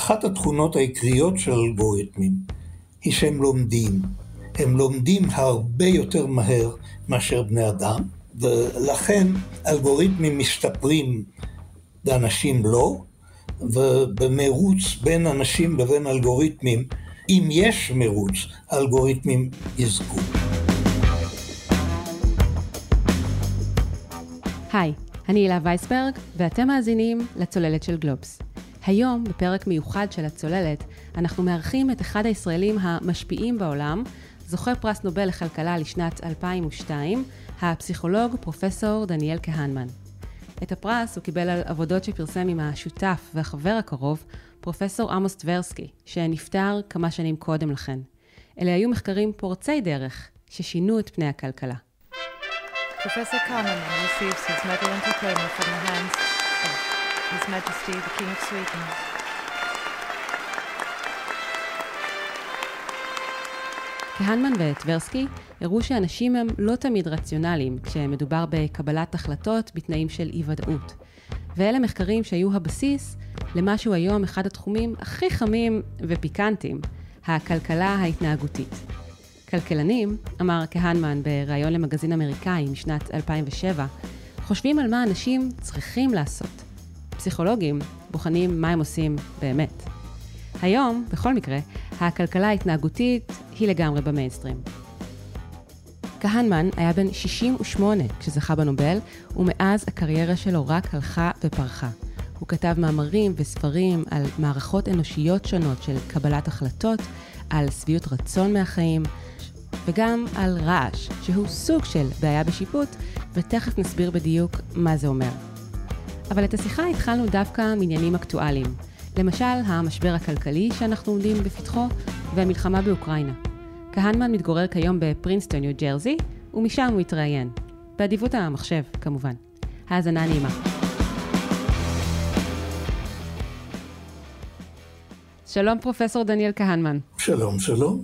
אחת התכונות העיקריות של אלגוריתמים היא שהם לומדים. הם לומדים הרבה יותר מהר מאשר בני אדם, ולכן אלגוריתמים משתפרים ואנשים לא, ובמרוץ בין אנשים לבין אלגוריתמים, אם יש מרוץ, אלגוריתמים יזכו. היי, אני הילה וייסברג, ואתם מאזינים לצוללת של גלובס. היום, בפרק מיוחד של הצוללת, אנחנו מארחים את אחד הישראלים המשפיעים בעולם, זוכה פרס נובל לכלכלה לשנת 2002, הפסיכולוג פרופסור דניאל כהנמן. את הפרס הוא קיבל על עבודות שפרסם עם השותף והחבר הקרוב, פרופסור עמוס טברסקי, שנפטר כמה שנים קודם לכן. אלה היו מחקרים פורצי דרך, ששינו את פני הכלכלה. Professor Kahneman His Majesty the King of Sweden. כהנמן וטברסקי הראו שאנשים הם לא תמיד רציונליים כשמדובר בקבלת החלטות בתנאים של אי-ודאות. ואלה מחקרים שהיו הבסיס למשהו היום אחד התחומים הכי חמים ופיקנטיים, הכלכלה ההתנהגותית. כלכלנים, אמר כהנמן בריאיון למגזין אמריקאי משנת 2007, חושבים על מה אנשים צריכים לעשות. פסיכולוגים בוחנים מה הם עושים באמת. היום, בכל מקרה, הכלכלה ההתנהגותית היא לגמרי במיינסטרים. כהנמן היה בן 68 כשזכה בנובל, ומאז הקריירה שלו רק הלכה ופרחה. הוא כתב מאמרים וספרים על מערכות אנושיות שונות של קבלת החלטות, על שביעות רצון מהחיים, וגם על רעש, שהוא סוג של בעיה בשיפוט, ותכף נסביר בדיוק מה זה אומר. אבל את השיחה התחלנו דווקא מעניינים אקטואליים. למשל, המשבר הכלכלי שאנחנו עומדים בפתחו, והמלחמה באוקראינה. כהנמן מתגורר כיום בפרינסטון, ניו ג'רזי, ומשם הוא התראיין. באדיבות המחשב, כמובן. האזנה נעימה. שלום פרופסור דניאל כהנמן. שלום, שלום.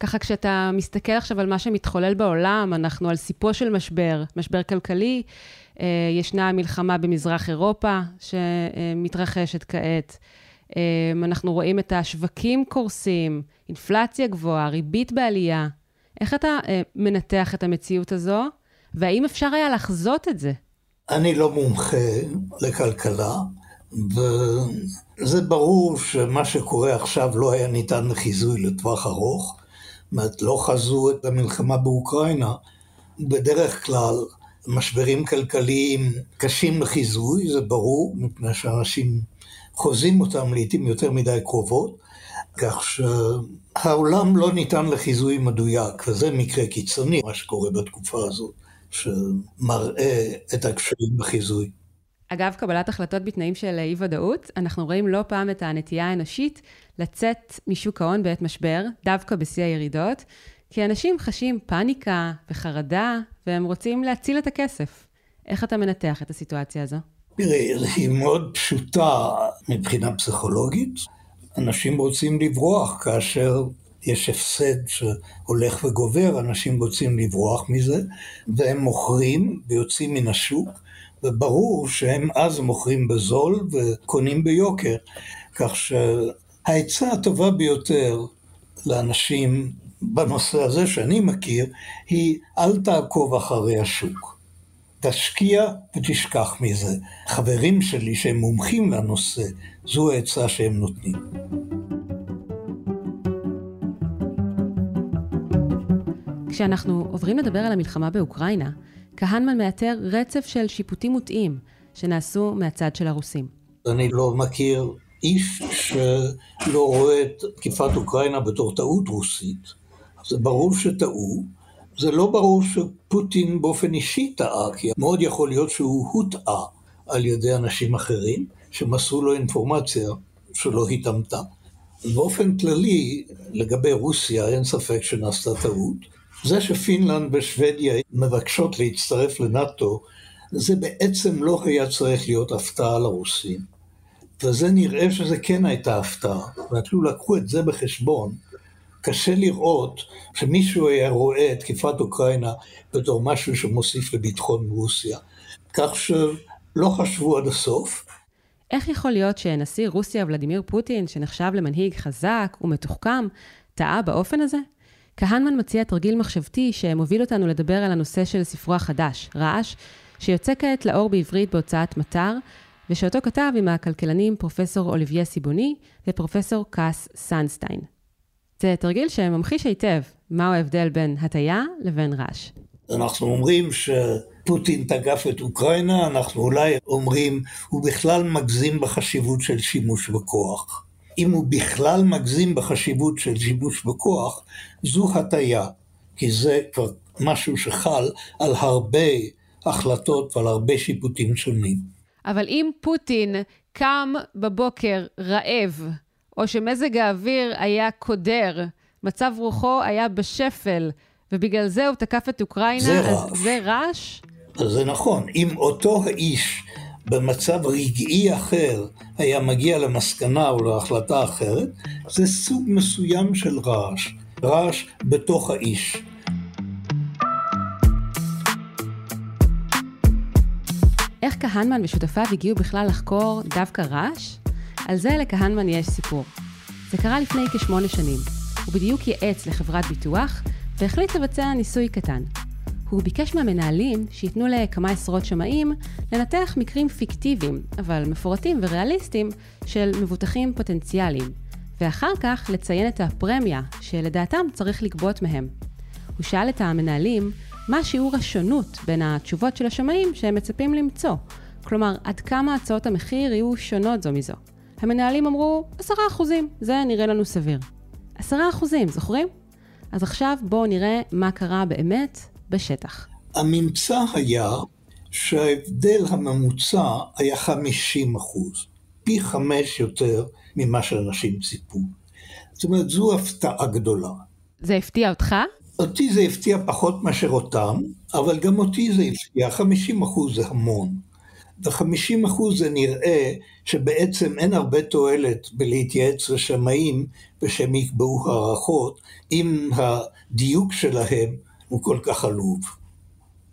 ככה כשאתה מסתכל עכשיו על מה שמתחולל בעולם, אנחנו על סיפו של משבר, משבר כלכלי, ישנה מלחמה במזרח אירופה שמתרחשת כעת. אה, אנחנו רואים את השווקים קורסים, אינפלציה גבוהה, ריבית בעלייה. איך אתה אה, מנתח את המציאות הזו, והאם אפשר היה לחזות את זה? אני לא מומחה לכלכלה, וזה ברור שמה שקורה עכשיו לא היה ניתן לחיזוי לטווח ארוך. זאת אומרת, לא חזו את המלחמה באוקראינה. בדרך כלל משברים כלכליים קשים לחיזוי, זה ברור, מפני שאנשים חוזים אותם לעיתים יותר מדי קרובות, כך שהעולם לא ניתן לחיזוי מדויק, וזה מקרה קיצוני, מה שקורה בתקופה הזאת, שמראה את הקשיים בחיזוי. אגב, קבלת החלטות בתנאים של אי-ודאות, אנחנו רואים לא פעם את הנטייה האנושית לצאת משוק ההון בעת משבר, דווקא בשיא הירידות, כי אנשים חשים פאניקה וחרדה, והם רוצים להציל את הכסף. איך אתה מנתח את הסיטואציה הזו? תראי, היא מאוד פשוטה מבחינה פסיכולוגית. אנשים רוצים לברוח כאשר יש הפסד שהולך וגובר, אנשים רוצים לברוח מזה, והם מוכרים ויוצאים מן השוק, וברור שהם אז מוכרים בזול וקונים ביוקר. כך שהעצה הטובה ביותר לאנשים בנושא הזה שאני מכיר, היא אל תעקוב אחרי השוק. תשקיע ותשכח מזה. חברים שלי שהם מומחים לנושא, זו העצה שהם נותנים. כשאנחנו עוברים לדבר על המלחמה באוקראינה, כהנמן מאתר רצף של שיפוטים מוטעים שנעשו מהצד של הרוסים. אני לא מכיר איש שלא רואה את תקיפת אוקראינה בתור טעות רוסית. זה ברור שטעו, זה לא ברור שפוטין באופן אישי טעה, כי מאוד יכול להיות שהוא הוטעה על ידי אנשים אחרים, שמסרו לו אינפורמציה שלא התאמתה. באופן כללי, לגבי רוסיה, אין ספק שנעשתה טעות. זה שפינלנד ושוודיה מבקשות להצטרף לנאט"ו, זה בעצם לא היה צריך להיות הפתעה לרוסים. וזה נראה שזה כן הייתה הפתעה, ואפילו לקחו את זה בחשבון. קשה לראות שמישהו היה רואה את תקיפת אוקראינה בתור משהו שמוסיף לביטחון רוסיה. כך שלא חשבו עד הסוף. איך יכול להיות שנשיא רוסיה ולדימיר פוטין, שנחשב למנהיג חזק ומתוחכם, טעה באופן הזה? כהנמן מציע תרגיל מחשבתי שמוביל אותנו לדבר על הנושא של ספרו החדש, רעש, שיוצא כעת לאור בעברית בהוצאת מטר, ושאותו כתב עם הכלכלנים פרופסור אוליביה סיבוני ופרופסור קאס סנסטיין. זה תרגיל שממחיש היטב מהו ההבדל בין הטיה לבין רעש. אנחנו אומרים שפוטין תקף את אוקראינה, אנחנו אולי אומרים, הוא בכלל מגזים בחשיבות של שימוש בכוח. אם הוא בכלל מגזים בחשיבות של שימוש בכוח, זו הטיה, כי זה כבר משהו שחל על הרבה החלטות ועל הרבה שיפוטים שונים. אבל אם פוטין קם בבוקר רעב, או שמזג האוויר היה קודר, מצב רוחו היה בשפל, ובגלל זה הוא תקף את אוקראינה, זה אז רעש. זה רעש? זה נכון, אם אותו האיש במצב רגעי אחר היה מגיע למסקנה או להחלטה אחרת, זה סוג מסוים של רעש, רעש בתוך האיש. איך כהנמן ושותפיו הגיעו בכלל לחקור דווקא רעש? על זה לכהנמן יש סיפור. זה קרה לפני כשמונה שנים. הוא בדיוק ייעץ לחברת ביטוח, והחליט לבצע ניסוי קטן. הוא ביקש מהמנהלים שייתנו לכמה עשרות שמאים לנתח מקרים פיקטיביים, אבל מפורטים וריאליסטיים, של מבוטחים פוטנציאליים, ואחר כך לציין את הפרמיה שלדעתם צריך לגבות מהם. הוא שאל את המנהלים מה שיעור השונות בין התשובות של השמאים שהם מצפים למצוא, כלומר, עד כמה הצעות המחיר יהיו שונות זו מזו. המנהלים אמרו, עשרה אחוזים, זה נראה לנו סביר. עשרה אחוזים, זוכרים? אז עכשיו בואו נראה מה קרה באמת בשטח. הממצא היה שההבדל הממוצע היה 50 אחוז, פי חמש יותר ממה שאנשים ציפו. זאת אומרת, זו הפתעה גדולה. זה הפתיע אותך? אותי זה הפתיע פחות מאשר אותם, אבל גם אותי זה הפתיע, 50 אחוז זה המון. ו-50 אחוז זה נראה שבעצם אין הרבה תועלת בלהתייעץ לשמאים ושהם יקבעו הערכות, אם הדיוק שלהם הוא כל כך עלוב.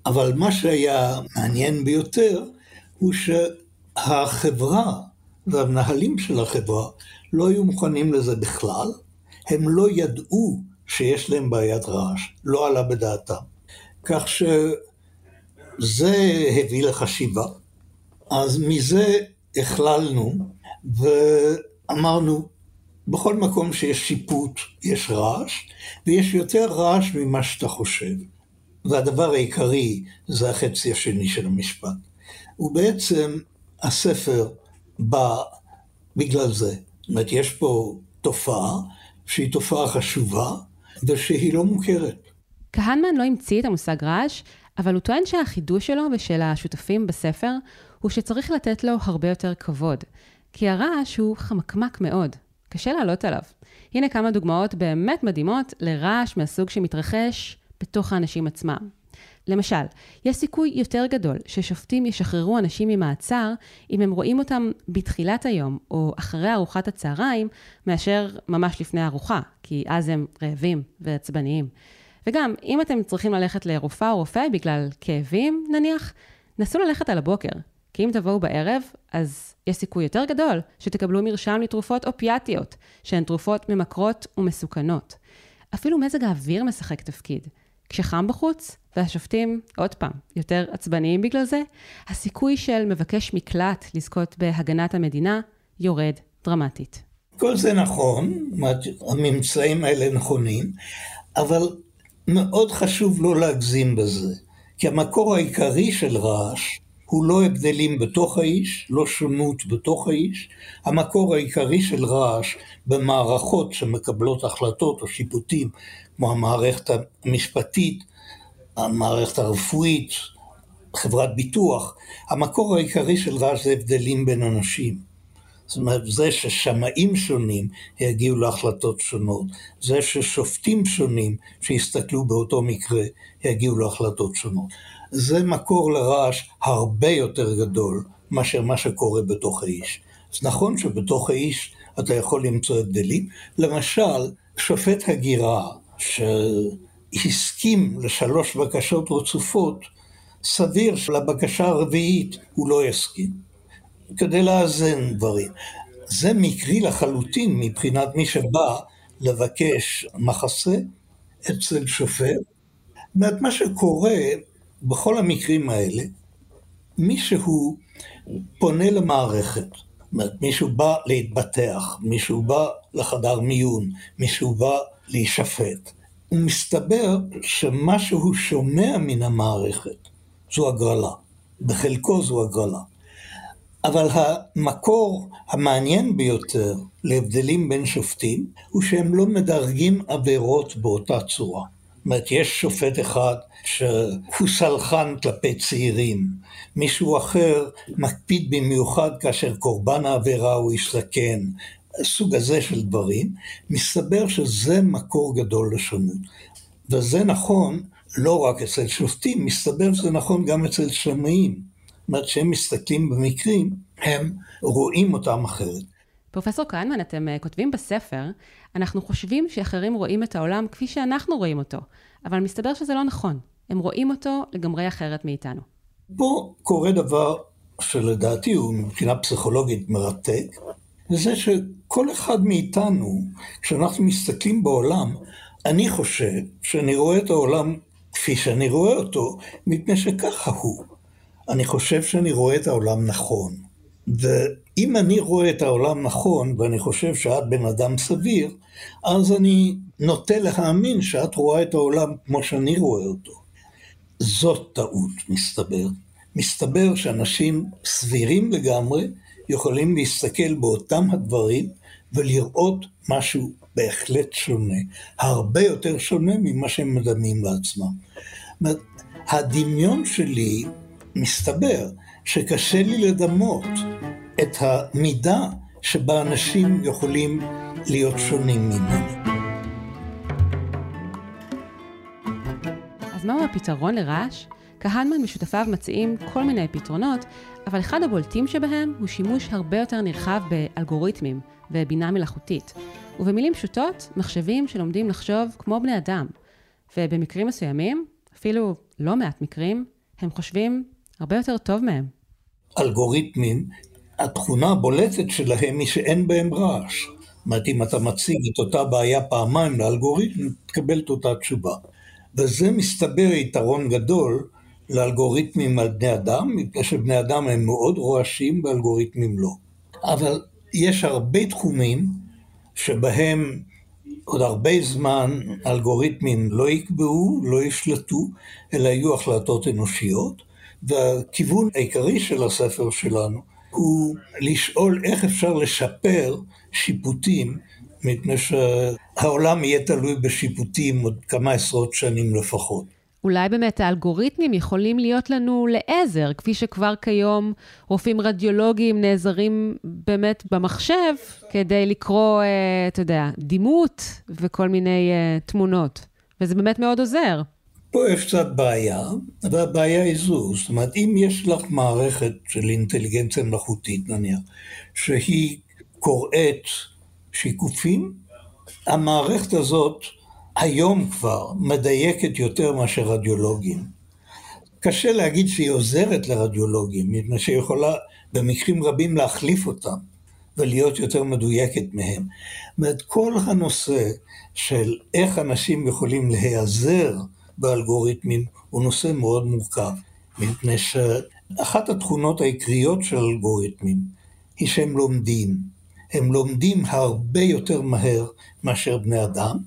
אבל מה שהיה מעניין ביותר הוא שהחברה והמנהלים של החברה לא היו מוכנים לזה בכלל, הם לא ידעו שיש להם בעיית רעש, לא עלה בדעתם. כך שזה הביא לחשיבה. אז מזה הכללנו ואמרנו, בכל מקום שיש שיפוט יש רעש, ויש יותר רעש ממה שאתה חושב. והדבר העיקרי זה החצי השני של המשפט. ובעצם הספר בא בגלל זה. זאת אומרת, יש פה תופעה שהיא תופעה חשובה ושהיא לא מוכרת. כהנמן לא המציא את המושג רעש, אבל הוא טוען שהחידוש שלו ושל השותפים בספר הוא שצריך לתת לו הרבה יותר כבוד. כי הרעש הוא חמקמק מאוד, קשה לעלות עליו. הנה כמה דוגמאות באמת מדהימות לרעש מהסוג שמתרחש בתוך האנשים עצמם. למשל, יש סיכוי יותר גדול ששופטים ישחררו אנשים ממעצר אם הם רואים אותם בתחילת היום או אחרי ארוחת הצהריים, מאשר ממש לפני הארוחה, כי אז הם רעבים ועצבניים. וגם, אם אתם צריכים ללכת לרופאה או רופא בגלל כאבים, נניח, נסו ללכת על הבוקר. כי אם תבואו בערב, אז יש סיכוי יותר גדול שתקבלו מרשם לתרופות אופיאטיות, שהן תרופות ממכרות ומסוכנות. אפילו מזג האוויר משחק תפקיד. כשחם בחוץ, והשופטים, עוד פעם, יותר עצבניים בגלל זה, הסיכוי של מבקש מקלט לזכות בהגנת המדינה יורד דרמטית. כל זה נכון, הממצאים האלה נכונים, אבל מאוד חשוב לא להגזים בזה, כי המקור העיקרי של רעש הוא לא הבדלים בתוך האיש, לא שונות בתוך האיש. המקור העיקרי של רעש במערכות שמקבלות החלטות או שיפוטים, כמו המערכת המשפטית, המערכת הרפואית, חברת ביטוח, המקור העיקרי של רעש זה הבדלים בין אנשים. זאת אומרת, זה ששמאים שונים יגיעו להחלטות שונות, זה ששופטים שונים שיסתכלו באותו מקרה יגיעו להחלטות שונות. זה מקור לרעש הרבה יותר גדול מאשר מה שקורה בתוך האיש. אז נכון שבתוך האיש אתה יכול למצוא הבדלים. למשל, שופט הגירה שהסכים לשלוש בקשות רצופות, סביר שלבקשה הרביעית הוא לא יסכים. כדי לאזן דברים. זה מקרי לחלוטין מבחינת מי שבא לבקש מחסה אצל שופט. זאת אומרת, מה שקורה בכל המקרים האלה, מישהו פונה למערכת, זאת אומרת, מישהו בא להתבטח, מישהו בא לחדר מיון, מישהו בא להישפט. ומסתבר שמה שהוא שומע מן המערכת זו הגרלה, בחלקו זו הגרלה. אבל המקור המעניין ביותר להבדלים בין שופטים הוא שהם לא מדרגים עבירות באותה צורה. אומרת, יש שופט אחד שהוא סלחן כלפי צעירים, מישהו אחר מקפיד במיוחד כאשר קורבן העבירה הוא איש זקן, סוג הזה של דברים, מסתבר שזה מקור גדול לשונות. וזה נכון לא רק אצל שופטים, מסתבר שזה נכון גם אצל שמאים. זאת אומרת, כשהם מסתכלים במקרים, הם רואים אותם אחרת. פרופסור כהנמן, אתם uh, כותבים בספר, אנחנו חושבים שאחרים רואים את העולם כפי שאנחנו רואים אותו, אבל מסתבר שזה לא נכון. הם רואים אותו לגמרי אחרת מאיתנו. פה קורה דבר שלדעתי הוא מבחינה פסיכולוגית מרתק, וזה שכל אחד מאיתנו, כשאנחנו מסתכלים בעולם, אני חושב שאני רואה את העולם כפי שאני רואה אותו, מפני שככה הוא. אני חושב שאני רואה את העולם נכון. ואם אני רואה את העולם נכון, ואני חושב שאת בן אדם סביר, אז אני נוטה להאמין שאת רואה את העולם כמו שאני רואה אותו. זאת טעות, מסתבר. מסתבר שאנשים סבירים לגמרי יכולים להסתכל באותם הדברים ולראות משהו בהחלט שונה, הרבה יותר שונה ממה שהם מדמים לעצמם. הדמיון שלי, מסתבר, שקשה לי לדמות את המידה שבה אנשים יכולים להיות שונים ממני. אז מהו הפתרון לרעש? כהנמן ושותפיו מציעים כל מיני פתרונות, אבל אחד הבולטים שבהם הוא שימוש הרבה יותר נרחב באלגוריתמים ובינה מלאכותית. ובמילים פשוטות, מחשבים שלומדים לחשוב כמו בני אדם. ובמקרים מסוימים, אפילו לא מעט מקרים, הם חושבים הרבה יותר טוב מהם. אלגוריתמים, התכונה הבולטת שלהם היא שאין בהם רעש. זאת אומרת, אם אתה מציג את אותה בעיה פעמיים לאלגוריתם, תקבל את אותה תשובה. וזה מסתבר יתרון גדול לאלגוריתמים על בני אדם, מפני שבני אדם הם מאוד רועשים ואלגוריתמים לא. אבל יש הרבה תחומים שבהם עוד הרבה זמן אלגוריתמים לא יקבעו, לא ישלטו, אלא יהיו החלטות אנושיות, והכיוון העיקרי של הספר שלנו הוא לשאול איך אפשר לשפר שיפוטים, מפני שהעולם יהיה תלוי בשיפוטים עוד כמה עשרות שנים לפחות. אולי באמת האלגוריתמים יכולים להיות לנו לעזר, כפי שכבר כיום רופאים רדיולוגיים נעזרים באמת במחשב כדי לקרוא, אה, אתה יודע, דימות וכל מיני אה, תמונות, וזה באמת מאוד עוזר. פה יש קצת בעיה, והבעיה היא זו, זאת אומרת, אם יש לך מערכת של אינטליגנציה מלאכותית נניח, שהיא קוראת שיקופים, המערכת הזאת היום כבר מדייקת יותר מאשר רדיולוגים. קשה להגיד שהיא עוזרת לרדיולוגים, מפני שהיא יכולה במקרים רבים להחליף אותם ולהיות יותר מדויקת מהם. זאת אומרת, כל הנושא של איך אנשים יכולים להיעזר באלגוריתמים הוא נושא מאוד מורכב, מפני שאחת התכונות העיקריות של אלגוריתמים היא שהם לומדים. הם לומדים הרבה יותר מהר מאשר בני אדם,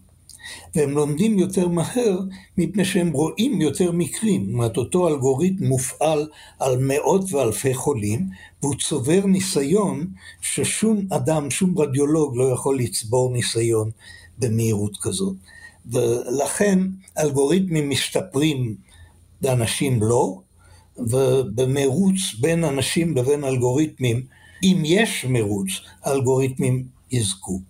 והם לומדים יותר מהר מפני שהם רואים יותר מקרים. זאת אומרת, אותו אלגוריתם מופעל על מאות ואלפי חולים, והוא צובר ניסיון ששום אדם, שום רדיולוג לא יכול לצבור ניסיון במהירות כזאת. ולכן אלגוריתמים משתפרים ואנשים לא, ובמרוץ בין אנשים לבין אלגוריתמים, אם יש מרוץ, אלגוריתמים יזכו.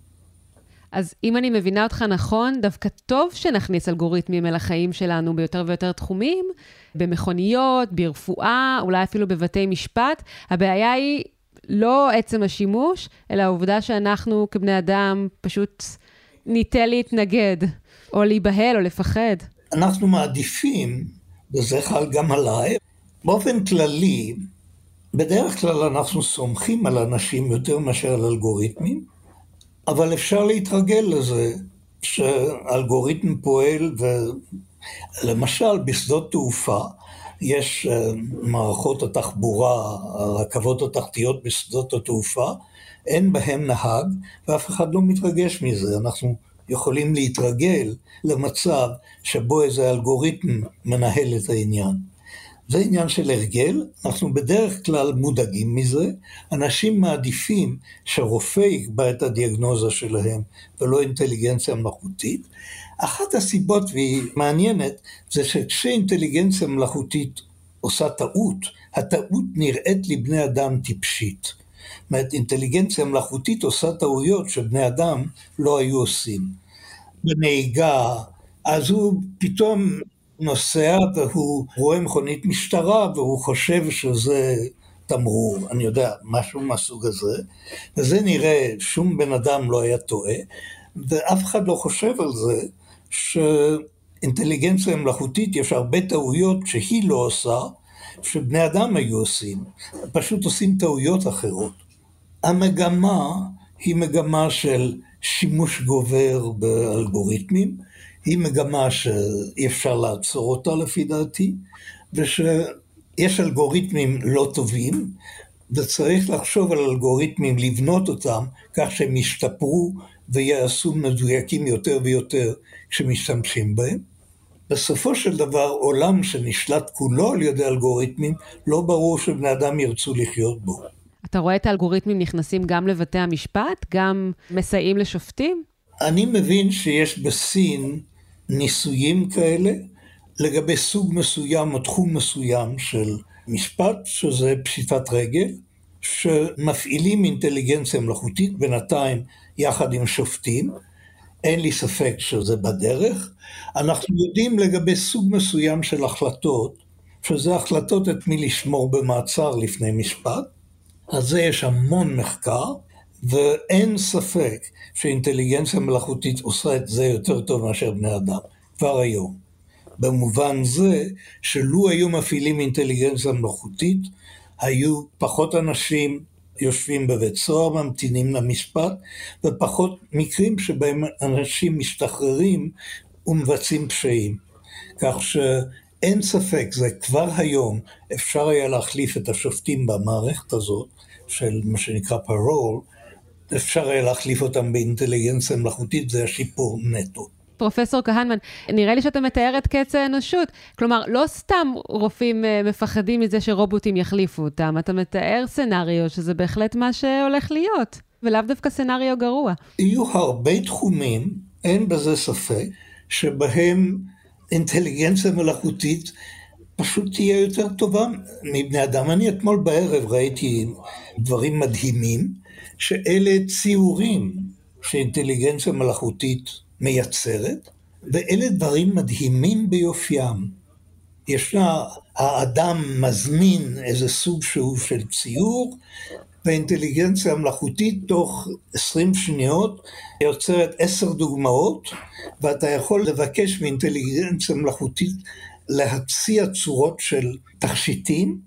אז אם אני מבינה אותך נכון, דווקא טוב שנכניס אלגוריתמים אל החיים שלנו ביותר ויותר תחומים, במכוניות, ברפואה, אולי אפילו בבתי משפט. הבעיה היא לא עצם השימוש, אלא העובדה שאנחנו כבני אדם פשוט ניטה להתנגד, או להיבהל, או לפחד. אנחנו מעדיפים, וזה חל גם עליי, באופן כללי, בדרך כלל אנחנו סומכים על אנשים יותר מאשר על אלגוריתמים, אבל אפשר להתרגל לזה שאלגוריתם פועל, ולמשל בשדות תעופה יש אה, מערכות התחבורה, הרכבות התחתיות בשדות התעופה, אין בהם נהג ואף אחד לא מתרגש מזה. אנחנו יכולים להתרגל למצב שבו איזה אלגוריתם מנהל את העניין. זה עניין של הרגל, אנחנו בדרך כלל מודאגים מזה, אנשים מעדיפים שרופא יקבע את הדיאגנוזה שלהם ולא אינטליגנציה מלאכותית. אחת הסיבות, והיא מעניינת, זה שכשאינטליגנציה מלאכותית עושה טעות, הטעות נראית לבני אדם טיפשית. אומרת, אינטליגנציה מלאכותית עושה טעויות שבני אדם לא היו עושים. בנהיגה, אז הוא פתאום נוסע והוא רואה מכונית משטרה והוא חושב שזה תמרור, אני יודע, משהו מהסוג הזה, וזה נראה, שום בן אדם לא היה טועה, ואף אחד לא חושב על זה שאינטליגנציה מלאכותית יש הרבה טעויות שהיא לא עושה, שבני אדם היו עושים, פשוט עושים טעויות אחרות. המגמה היא מגמה של שימוש גובר באלגוריתמים, היא מגמה שאי אפשר לעצור אותה לפי דעתי, ושיש אלגוריתמים לא טובים, וצריך לחשוב על אלגוריתמים, לבנות אותם כך שהם ישתפרו ויעשו מדויקים יותר ויותר כשמשתמשים בהם. בסופו של דבר, עולם שנשלט כולו על ידי אלגוריתמים, לא ברור שבני אדם ירצו לחיות בו. אתה רואה את האלגוריתמים נכנסים גם לבתי המשפט, גם מסייעים לשופטים? אני מבין שיש בסין ניסויים כאלה לגבי סוג מסוים או תחום מסוים של משפט, שזה פשיטת רגל, שמפעילים אינטליגנציה מלאכותית בינתיים יחד עם שופטים, אין לי ספק שזה בדרך. אנחנו יודעים לגבי סוג מסוים של החלטות, שזה החלטות את מי לשמור במעצר לפני משפט, על זה יש המון מחקר, ואין ספק שאינטליגנציה מלאכותית עושה את זה יותר טוב מאשר בני אדם, כבר היום. במובן זה שלו היו מפעילים אינטליגנציה מלאכותית, היו פחות אנשים יושבים בבית סוהר, ממתינים למשפט, ופחות מקרים שבהם אנשים משתחררים ומבצעים פשעים. כך שאין ספק, זה כבר היום, אפשר היה להחליף את השופטים במערכת הזאת, של מה שנקרא פרול, אפשר היה להחליף אותם באינטליגנציה מלאכותית, זה השיפור נטו. פרופסור כהנמן, נראה לי שאתה מתאר את קץ האנושות. כלומר, לא סתם רופאים אה, מפחדים מזה שרובוטים יחליפו אותם, אתה מתאר סצנריו שזה בהחלט מה שהולך להיות, ולאו דווקא סצנריו גרוע. יהיו הרבה תחומים, אין בזה ספק, שבהם אינטליגנציה מלאכותית פשוט תהיה יותר טובה מבני אדם. אני אתמול בערב ראיתי דברים מדהימים, שאלה ציורים שאינטליגנציה מלאכותית מייצרת, ואלה דברים מדהימים ביופיים. ישנה, האדם מזמין איזה סוג שהוא של ציור, והאינטליגנציה המלאכותית תוך 20 שניות יוצרת עשר דוגמאות, ואתה יכול לבקש מאינטליגנציה מלאכותית להציע צורות של תכשיטים,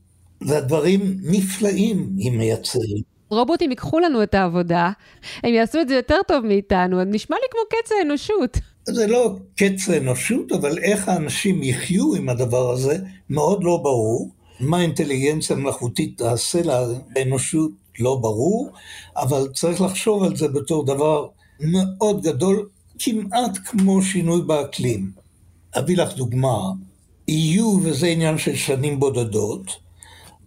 והדברים נפלאים היא מייצרת. רובוטים ייקחו לנו את העבודה, הם יעשו את זה יותר טוב מאיתנו, נשמע לי כמו קץ האנושות. זה לא קץ האנושות, אבל איך האנשים יחיו עם הדבר הזה, מאוד לא ברור. מה האינטליגנציה המלאכותית תעשה לאנושות, לא ברור, אבל צריך לחשוב על זה בתור דבר מאוד גדול, כמעט כמו שינוי באקלים. אביא לך דוגמה, יהיו, וזה עניין של שנים בודדות,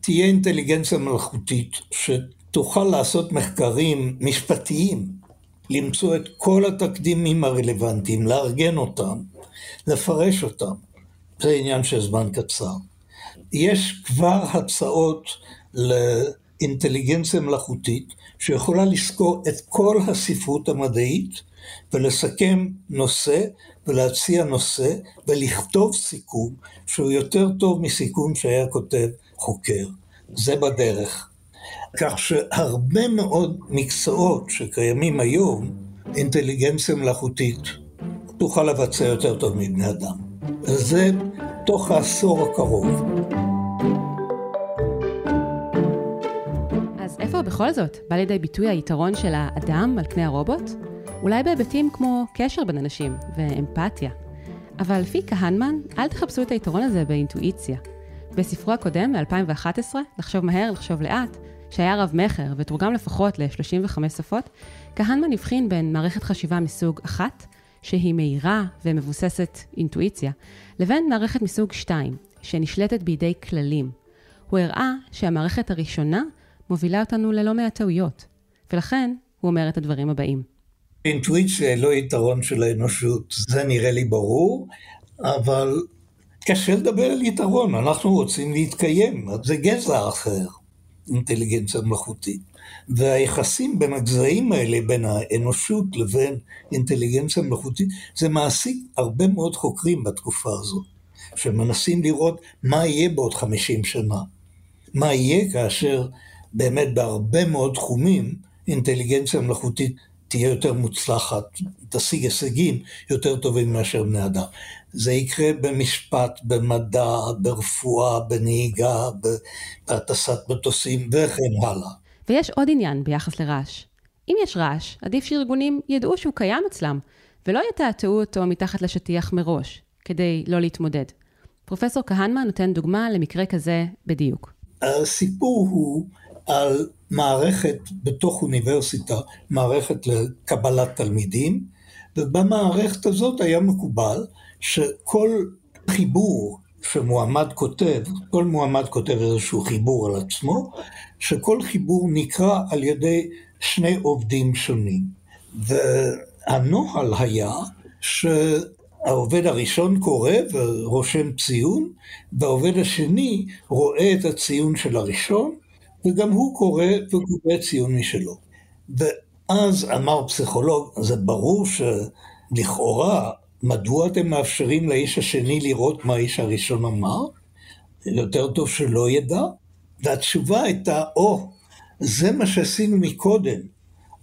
תהיה אינטליגנציה מלאכותית שתוכל לעשות מחקרים משפטיים, למצוא את כל התקדימים הרלוונטיים, לארגן אותם, לפרש אותם. זה עניין של זמן קצר. יש כבר הצעות לאינטליגנציה מלאכותית שיכולה לזכור את כל הספרות המדעית ולסכם נושא ולהציע נושא ולכתוב סיכום שהוא יותר טוב מסיכום שהיה כותב חוקר. זה בדרך. כך שהרבה מאוד מקצועות שקיימים היום, אינטליגנציה מלאכותית תוכל לבצע יותר טוב מבני אדם. זה תוך העשור הקרוב. בכל זאת, בא לידי ביטוי היתרון של האדם על פני הרובוט? אולי בהיבטים כמו קשר בין אנשים ואמפתיה. אבל לפי כהנמן, אל תחפשו את היתרון הזה באינטואיציה. בספרו הקודם, מ-2011, לחשוב מהר, לחשוב לאט, שהיה רב-מכר ותורגם לפחות ל-35 שפות, כהנמן הבחין בין מערכת חשיבה מסוג אחת, שהיא מהירה ומבוססת אינטואיציה, לבין מערכת מסוג 2, שנשלטת בידי כללים. הוא הראה שהמערכת הראשונה מובילה אותנו ללא מעט טעויות, ולכן הוא אומר את הדברים הבאים. אינטואיציה לא יתרון של האנושות, זה נראה לי ברור, אבל קשה לדבר על יתרון, אנחנו רוצים להתקיים, זה גזע אחר, אינטליגנציה מלאכותית. והיחסים בין הגזעים האלה, בין האנושות לבין אינטליגנציה מלאכותית, זה מעסיק הרבה מאוד חוקרים בתקופה הזאת, שמנסים לראות מה יהיה בעוד 50 שנה. מה יהיה כאשר באמת בהרבה מאוד תחומים אינטליגנציה מלאכותית תהיה יותר מוצלחת, תשיג הישגים יותר טובים מאשר בני אדם. זה יקרה במשפט, במדע, ברפואה, בנהיגה, בהטסת מטוסים וכן הלאה. ויש עוד עניין ביחס לרעש. אם יש רעש, עדיף שארגונים ידעו שהוא קיים אצלם, ולא יתעתעו אותו מתחת לשטיח מראש, כדי לא להתמודד. פרופסור כהנמן נותן דוגמה למקרה כזה בדיוק. הסיפור הוא על מערכת בתוך אוניברסיטה, מערכת לקבלת תלמידים, ובמערכת הזאת היה מקובל שכל חיבור שמועמד כותב, כל מועמד כותב איזשהו חיבור על עצמו, שכל חיבור נקרא על ידי שני עובדים שונים. והנוהל היה שהעובד הראשון קורא ורושם ציון, והעובד השני רואה את הציון של הראשון, וגם הוא קורא וקורא ציון משלו. ואז אמר פסיכולוג, זה ברור שלכאורה מדוע אתם מאפשרים לאיש השני לראות מה האיש הראשון אמר? יותר טוב שלא ידע. והתשובה הייתה, או, oh, זה מה שעשינו מקודם,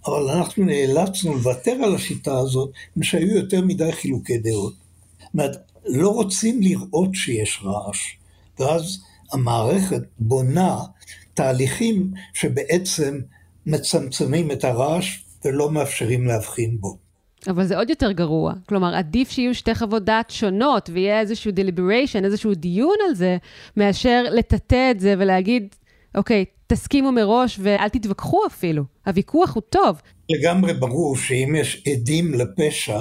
אבל אנחנו נאלצנו לוותר על השיטה הזאת, מפני שהיו יותר מדי חילוקי דעות. זאת אומרת, לא רוצים לראות שיש רעש, ואז המערכת בונה תהליכים שבעצם מצמצמים את הרעש ולא מאפשרים להבחין בו. אבל זה עוד יותר גרוע. כלומר, עדיף שיהיו שתי חוות דעת שונות ויהיה איזשהו deliberation, איזשהו דיון על זה, מאשר לטאטא את זה ולהגיד, אוקיי, תסכימו מראש ואל תתווכחו אפילו. הוויכוח הוא טוב. לגמרי ברור שאם יש עדים לפשע,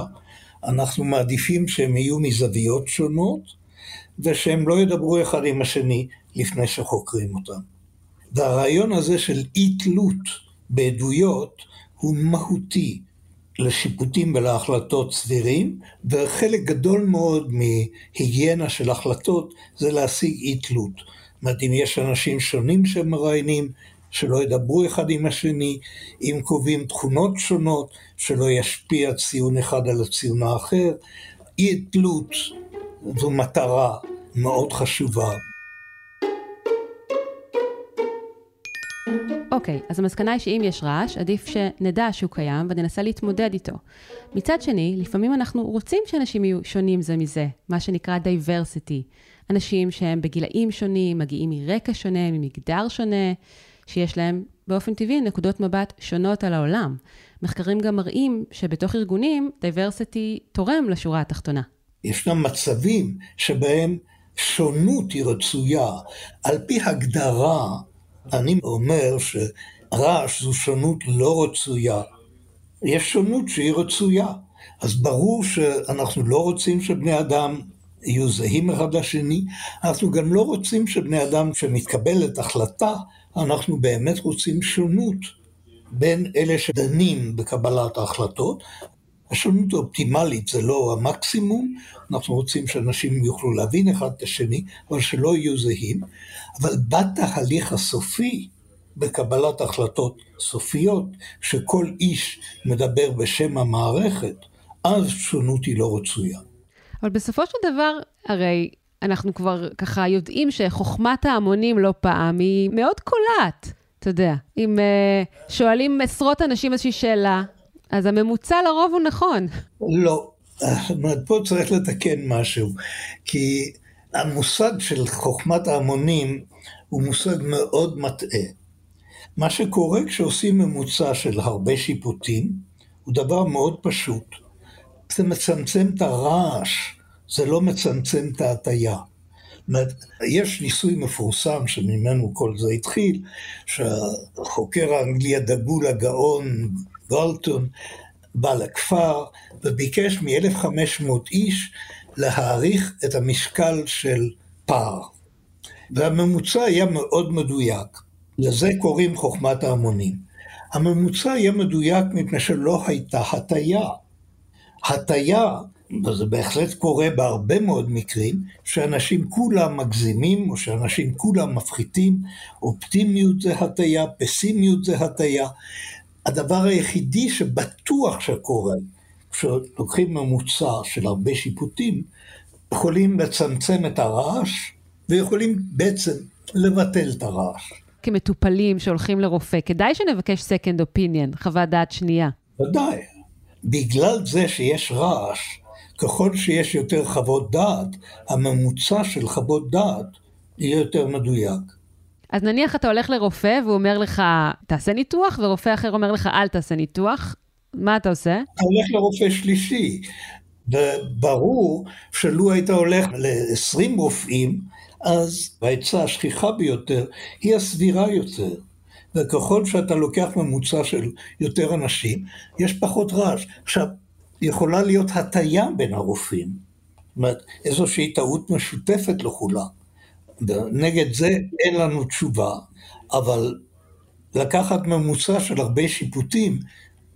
אנחנו מעדיפים שהם יהיו מזוויות שונות, ושהם לא ידברו אחד עם השני לפני שחוקרים אותם. והרעיון הזה של אי תלות בעדויות הוא מהותי. לשיפוטים ולהחלטות סבירים, וחלק גדול מאוד מהיגיינה של החלטות זה להשיג אי תלות. זאת אומרת, אם יש אנשים שונים שמראיינים, שלא ידברו אחד עם השני, אם קובעים תכונות שונות, שלא ישפיע ציון אחד על הציון האחר, אי תלות זו מטרה מאוד חשובה. אוקיי, אז המסקנה היא שאם יש רעש, עדיף שנדע שהוא קיים וננסה להתמודד איתו. מצד שני, לפעמים אנחנו רוצים שאנשים יהיו שונים זה מזה, מה שנקרא diversity. אנשים שהם בגילאים שונים, מגיעים מרקע שונה, ממגדר שונה, שיש להם באופן טבעי נקודות מבט שונות על העולם. מחקרים גם מראים שבתוך ארגונים, diversity תורם לשורה התחתונה. ישנם מצבים שבהם שונות היא רצויה. על פי הגדרה, אני אומר שרעש זו שונות לא רצויה. יש שונות שהיא רצויה. אז ברור שאנחנו לא רוצים שבני אדם יהיו זהים אחד לשני, אנחנו גם לא רוצים שבני אדם, שמתקבלת החלטה, אנחנו באמת רוצים שונות בין אלה שדנים בקבלת ההחלטות. השונות האופטימלית זה לא המקסימום, אנחנו רוצים שאנשים יוכלו להבין אחד את השני, אבל שלא יהיו זהים. אבל בתהליך הסופי, בקבלת החלטות סופיות, שכל איש מדבר בשם המערכת, אז שונות היא לא רצויה. אבל בסופו של דבר, הרי אנחנו כבר ככה יודעים שחוכמת ההמונים לא פעם היא מאוד קולעת, אתה יודע. אם uh, שואלים עשרות אנשים איזושהי שאלה, אז הממוצע לרוב הוא נכון. לא, פה צריך לתקן משהו, כי המושג של חוכמת ההמונים הוא מושג מאוד מטעה. מה שקורה כשעושים ממוצע של הרבה שיפוטים, הוא דבר מאוד פשוט. זה מצמצם את הרעש, זה לא מצמצם את ההטייה. יש ניסוי מפורסם שממנו כל זה התחיל, שהחוקר האנגלי הדגול הגאון גולטון בא לכפר וביקש מ-1500 איש להעריך את המשקל של פער. והממוצע היה מאוד מדויק. לזה קוראים חוכמת ההמונים. הממוצע היה מדויק מפני שלא הייתה הטיה. הטיה, וזה בהחלט קורה בהרבה מאוד מקרים, שאנשים כולם מגזימים, או שאנשים כולם מפחיתים, אופטימיות זה הטיה, פסימיות זה הטיה. הדבר היחידי שבטוח שקורה, כשלוקחים ממוצע של הרבה שיפוטים, יכולים לצמצם את הרעש, ויכולים בעצם לבטל את הרעש. כמטופלים שהולכים לרופא, כדאי שנבקש second opinion, חוות דעת שנייה. ודאי. בגלל זה שיש רעש, ככל שיש יותר חוות דעת, הממוצע של חוות דעת יהיה יותר מדויק. אז נניח אתה הולך לרופא והוא אומר לך, תעשה ניתוח, ורופא אחר אומר לך, אל תעשה ניתוח, מה אתה עושה? אתה הולך לרופא שלישי. וברור שלו היית הולך ל-20 רופאים, אז העצה השכיחה ביותר היא הסבירה יותר. וככל שאתה לוקח ממוצע של יותר אנשים, יש פחות רעש. עכשיו, יכולה להיות הטיה בין הרופאים. זאת אומרת, איזושהי טעות משותפת לכולם. נגד זה אין לנו תשובה, אבל לקחת ממוצע של הרבה שיפוטים,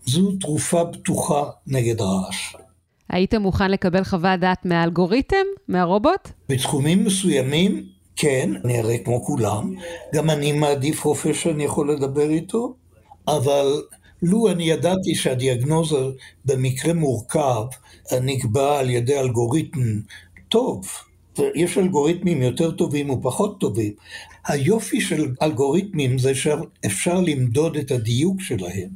זו תרופה בטוחה נגד רעש. היית מוכן לקבל חוות דעת מהאלגוריתם, מהרובוט? בתחומים מסוימים, כן, אני הרי כמו כולם. גם אני מעדיף רופא שאני יכול לדבר איתו, אבל לו אני ידעתי שהדיאגנוזה במקרה מורכב נקבע על ידי אלגוריתם טוב, יש אלגוריתמים יותר טובים ופחות טובים. היופי של אלגוריתמים זה שאפשר למדוד את הדיוק שלהם.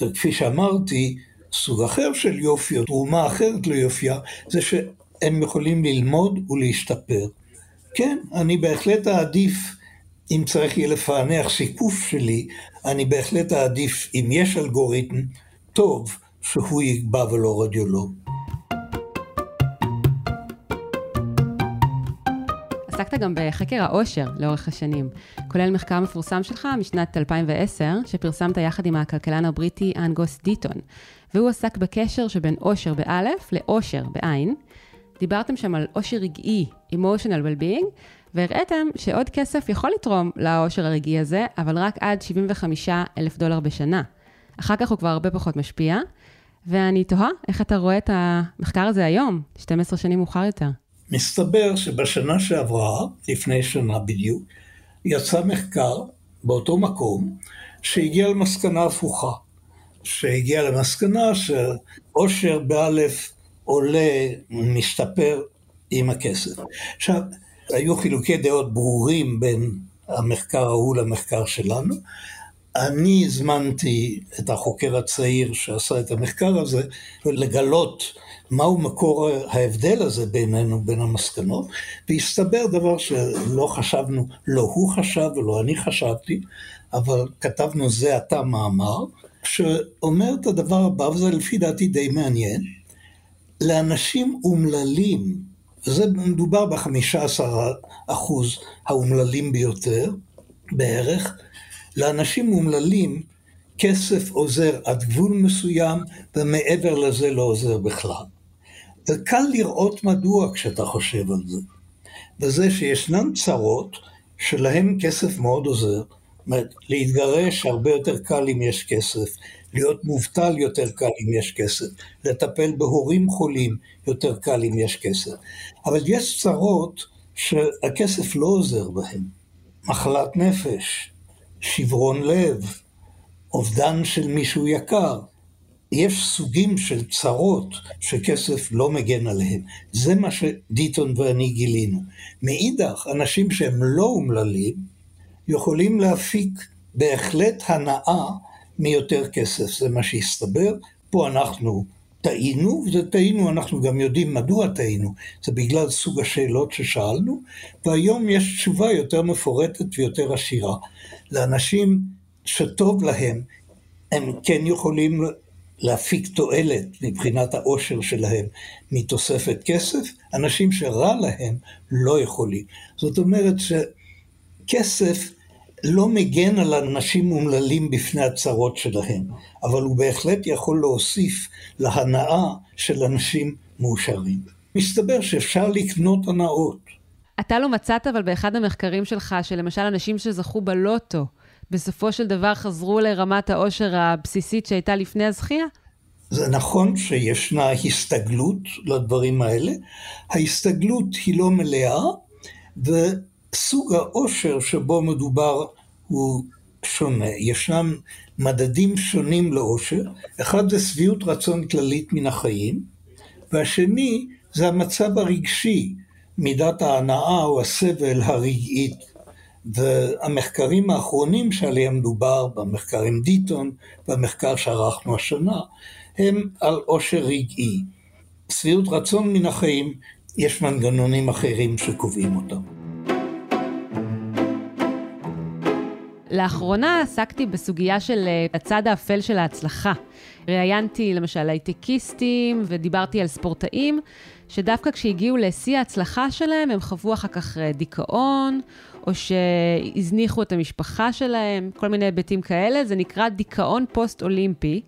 וכפי שאמרתי, סוג אחר של יופי או תרומה אחרת ליופייה, זה שהם יכולים ללמוד ולהשתפר. כן, אני בהחלט אעדיף, אם צריך יהיה לפענח שיקוף שלי, אני בהחלט אעדיף, אם יש אלגוריתם, טוב, שהוא יקבע ולא רדיולוג. עסקת גם בחקר העושר לאורך השנים, כולל מחקר מפורסם שלך משנת 2010, שפרסמת יחד עם הכלכלן הבריטי אנגוס דיטון, והוא עסק בקשר שבין עושר באלף לעושר בעין. דיברתם שם על עושר רגעי, emotional well-being, והראיתם שעוד כסף יכול לתרום לעושר הרגעי הזה, אבל רק עד 75 אלף דולר בשנה. אחר כך הוא כבר הרבה פחות משפיע, ואני תוהה איך אתה רואה את המחקר הזה היום, 12 שנים מאוחר יותר. מסתבר שבשנה שעברה, לפני שנה בדיוק, יצא מחקר באותו מקום שהגיע למסקנה הפוכה, שהגיע למסקנה שעושר באלף עולה, משתפר עם הכסף. עכשיו, היו חילוקי דעות ברורים בין המחקר ההוא למחקר שלנו. אני הזמנתי את החוקר הצעיר שעשה את המחקר הזה לגלות מהו מקור ההבדל הזה בינינו, בין המסקנות, והסתבר דבר שלא חשבנו, לא הוא חשב ולא אני חשבתי, אבל כתבנו זה עתה מאמר, שאומר את הדבר הבא, וזה לפי דעתי די מעניין, לאנשים אומללים, וזה מדובר בחמישה עשר אחוז האומללים ביותר, בערך, לאנשים אומללים כסף עוזר עד גבול מסוים, ומעבר לזה לא עוזר בכלל. וקל לראות מדוע כשאתה חושב על זה. וזה שישנן צרות שלהם כסף מאוד עוזר. זאת אומרת, להתגרש הרבה יותר קל אם יש כסף, להיות מובטל יותר קל אם יש כסף, לטפל בהורים חולים יותר קל אם יש כסף. אבל יש צרות שהכסף לא עוזר בהן. מחלת נפש, שברון לב, אובדן של מישהו יקר, יש סוגים של צרות שכסף לא מגן עליהם. זה מה שדיטון ואני גילינו. מאידך, אנשים שהם לא אומללים, יכולים להפיק בהחלט הנאה מיותר כסף. זה מה שהסתבר. פה אנחנו טעינו, וזה טעינו, אנחנו גם יודעים מדוע טעינו. זה בגלל סוג השאלות ששאלנו, והיום יש תשובה יותר מפורטת ויותר עשירה. לאנשים שטוב להם, הם כן יכולים להפיק תועלת מבחינת העושר שלהם מתוספת כסף, אנשים שרע להם לא יכולים. זאת אומרת שכסף לא מגן על אנשים אומללים בפני הצרות שלהם, אבל הוא בהחלט יכול להוסיף להנאה של אנשים מאושרים. מסתבר שאפשר לקנות הנאות. אתה לא מצאת אבל באחד המחקרים שלך, שלמשל אנשים שזכו בלוטו, בסופו של דבר חזרו לרמת העושר הבסיסית שהייתה לפני הזכייה? זה נכון שישנה הסתגלות לדברים האלה. ההסתגלות היא לא מלאה, וסוג העושר שבו מדובר הוא שונה. ישנם מדדים שונים לעושר. אחד זה שביעות רצון כללית מן החיים, והשני זה המצב הרגשי, מידת ההנאה או הסבל הרגעית. והמחקרים האחרונים שעליהם מדובר, במחקר עם דיטון, במחקר שערכנו השנה, הם על עושר רגעי. שביעות רצון מן החיים, יש מנגנונים אחרים שקובעים אותם. לאחרונה עסקתי בסוגיה של אה, הצד האפל של ההצלחה. ראיינתי למשל הייטקיסטים ודיברתי על ספורטאים, שדווקא כשהגיעו לשיא ההצלחה שלהם, הם חוו אחר כך אה, דיכאון, או שהזניחו את המשפחה שלהם, כל מיני היבטים כאלה. זה נקרא דיכאון פוסט-אולימפי.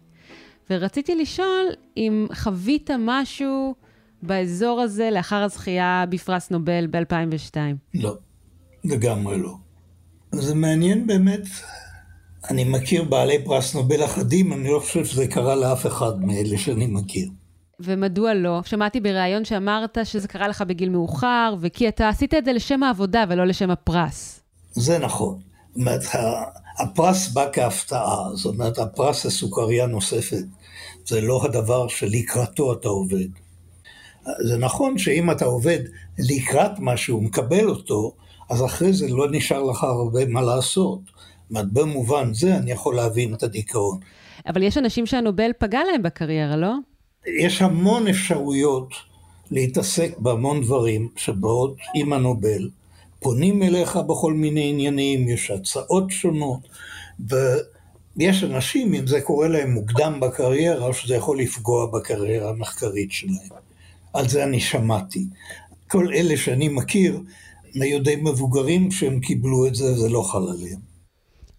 ורציתי לשאול אם חווית משהו באזור הזה לאחר הזכייה בפרס נובל ב-2002. לא, לגמרי לא. זה מעניין באמת, אני מכיר בעלי פרס נובל אחדים, אני לא חושב שזה קרה לאף אחד מאלה שאני מכיר. ומדוע לא? שמעתי בריאיון שאמרת שזה קרה לך בגיל מאוחר, וכי אתה עשית את זה לשם העבודה ולא לשם הפרס. זה נכון. זאת אומרת, הפרס בא כהפתעה, זאת אומרת, הפרס לסוכריה נוספת, זה לא הדבר שלקראתו אתה עובד. זה נכון שאם אתה עובד לקראת משהו, מקבל אותו, אז אחרי זה לא נשאר לך הרבה מה לעשות. זאת אומרת, במובן זה אני יכול להבין את הדיכאון. אבל יש אנשים שהנובל פגע להם בקריירה, לא? יש המון אפשרויות להתעסק בהמון דברים שבאות עם הנובל. פונים אליך בכל מיני עניינים, יש הצעות שונות, ויש אנשים, אם זה קורה להם מוקדם בקריירה, שזה יכול לפגוע בקריירה המחקרית שלהם. על זה אני שמעתי. כל אלה שאני מכיר, די מבוגרים שהם קיבלו את זה, זה לא חל עליהם.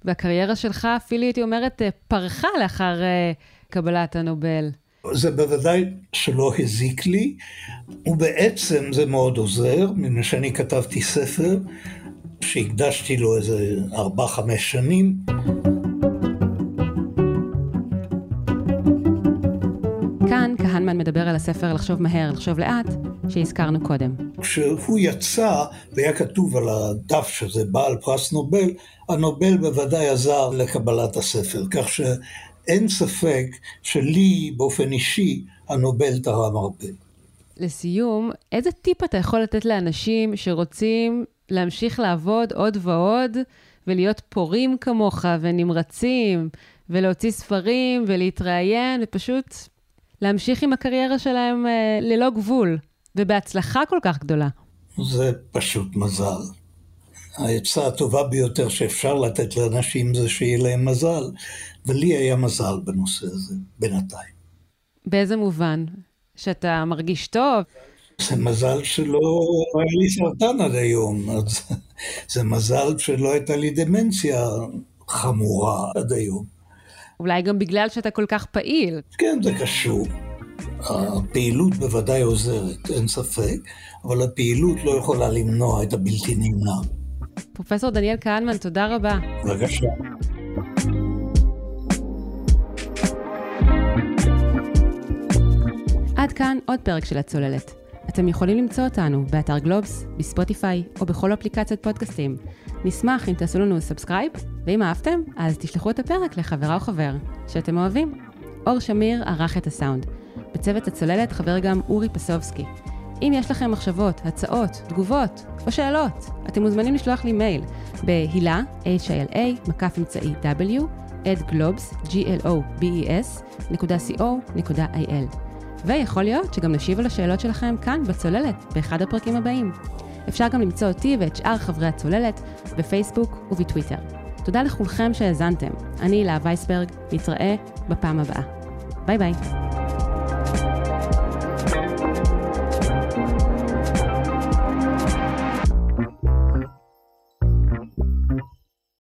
והקריירה שלך, אפילו הייתי אומרת, פרחה לאחר uh, קבלת הנובל. זה בוודאי שלא הזיק לי, ובעצם זה מאוד עוזר, מפני שאני כתבתי ספר שהקדשתי לו איזה ארבע-חמש שנים. כאן כהנמן מדבר על הספר לחשוב מהר, לחשוב לאט, שהזכרנו קודם. כשהוא יצא והיה כתוב על הדף שזה בעל פרס נובל, הנובל בוודאי עזר לקבלת הספר, כך ש... אין ספק שלי באופן אישי הנובל תרם הרבה. לסיום, איזה טיפ אתה יכול לתת לאנשים שרוצים להמשיך לעבוד עוד ועוד ולהיות פורים כמוך ונמרצים ולהוציא ספרים ולהתראיין ופשוט להמשיך עם הקריירה שלהם אה, ללא גבול ובהצלחה כל כך גדולה? זה פשוט מזל. העצה הטובה ביותר שאפשר לתת לאנשים זה שיהיה להם מזל, ולי היה מזל בנושא הזה, בינתיים. באיזה מובן? שאתה מרגיש טוב? זה מזל שלא היה לי סרטן עד היום, זה מזל שלא הייתה לי דמנציה חמורה עד היום. אולי גם בגלל שאתה כל כך פעיל. כן, זה קשור. הפעילות בוודאי עוזרת, אין ספק, אבל הפעילות לא יכולה למנוע את הבלתי נמנע. פרופסור דניאל כהנמן, תודה רבה. בבקשה. עד כאן עוד פרק של הצוללת. אתם יכולים למצוא אותנו באתר גלובס, בספוטיפיי או בכל אפליקציית פודקאסטים. נשמח אם תעשו לנו subscribe, ואם אהבתם, אז תשלחו את הפרק לחברה או חבר שאתם אוהבים. אור שמיר ערך את הסאונד. בצוות הצוללת חבר גם אורי פסובסקי. אם יש לכם מחשבות, הצעות, תגובות או שאלות, אתם מוזמנים לשלוח לי מייל בהילה, h-i-l-a, מקף אמצעי w, at globes, g-l-o-b-e-s, נקודה co.il. ויכול להיות שגם נשיב על השאלות שלכם כאן בצוללת, באחד הפרקים הבאים. אפשר גם למצוא אותי ואת שאר חברי הצוללת בפייסבוק ובטוויטר. תודה לכולכם שהאזנתם. אני הילה וייסברג, נתראה בפעם הבאה. ביי ביי.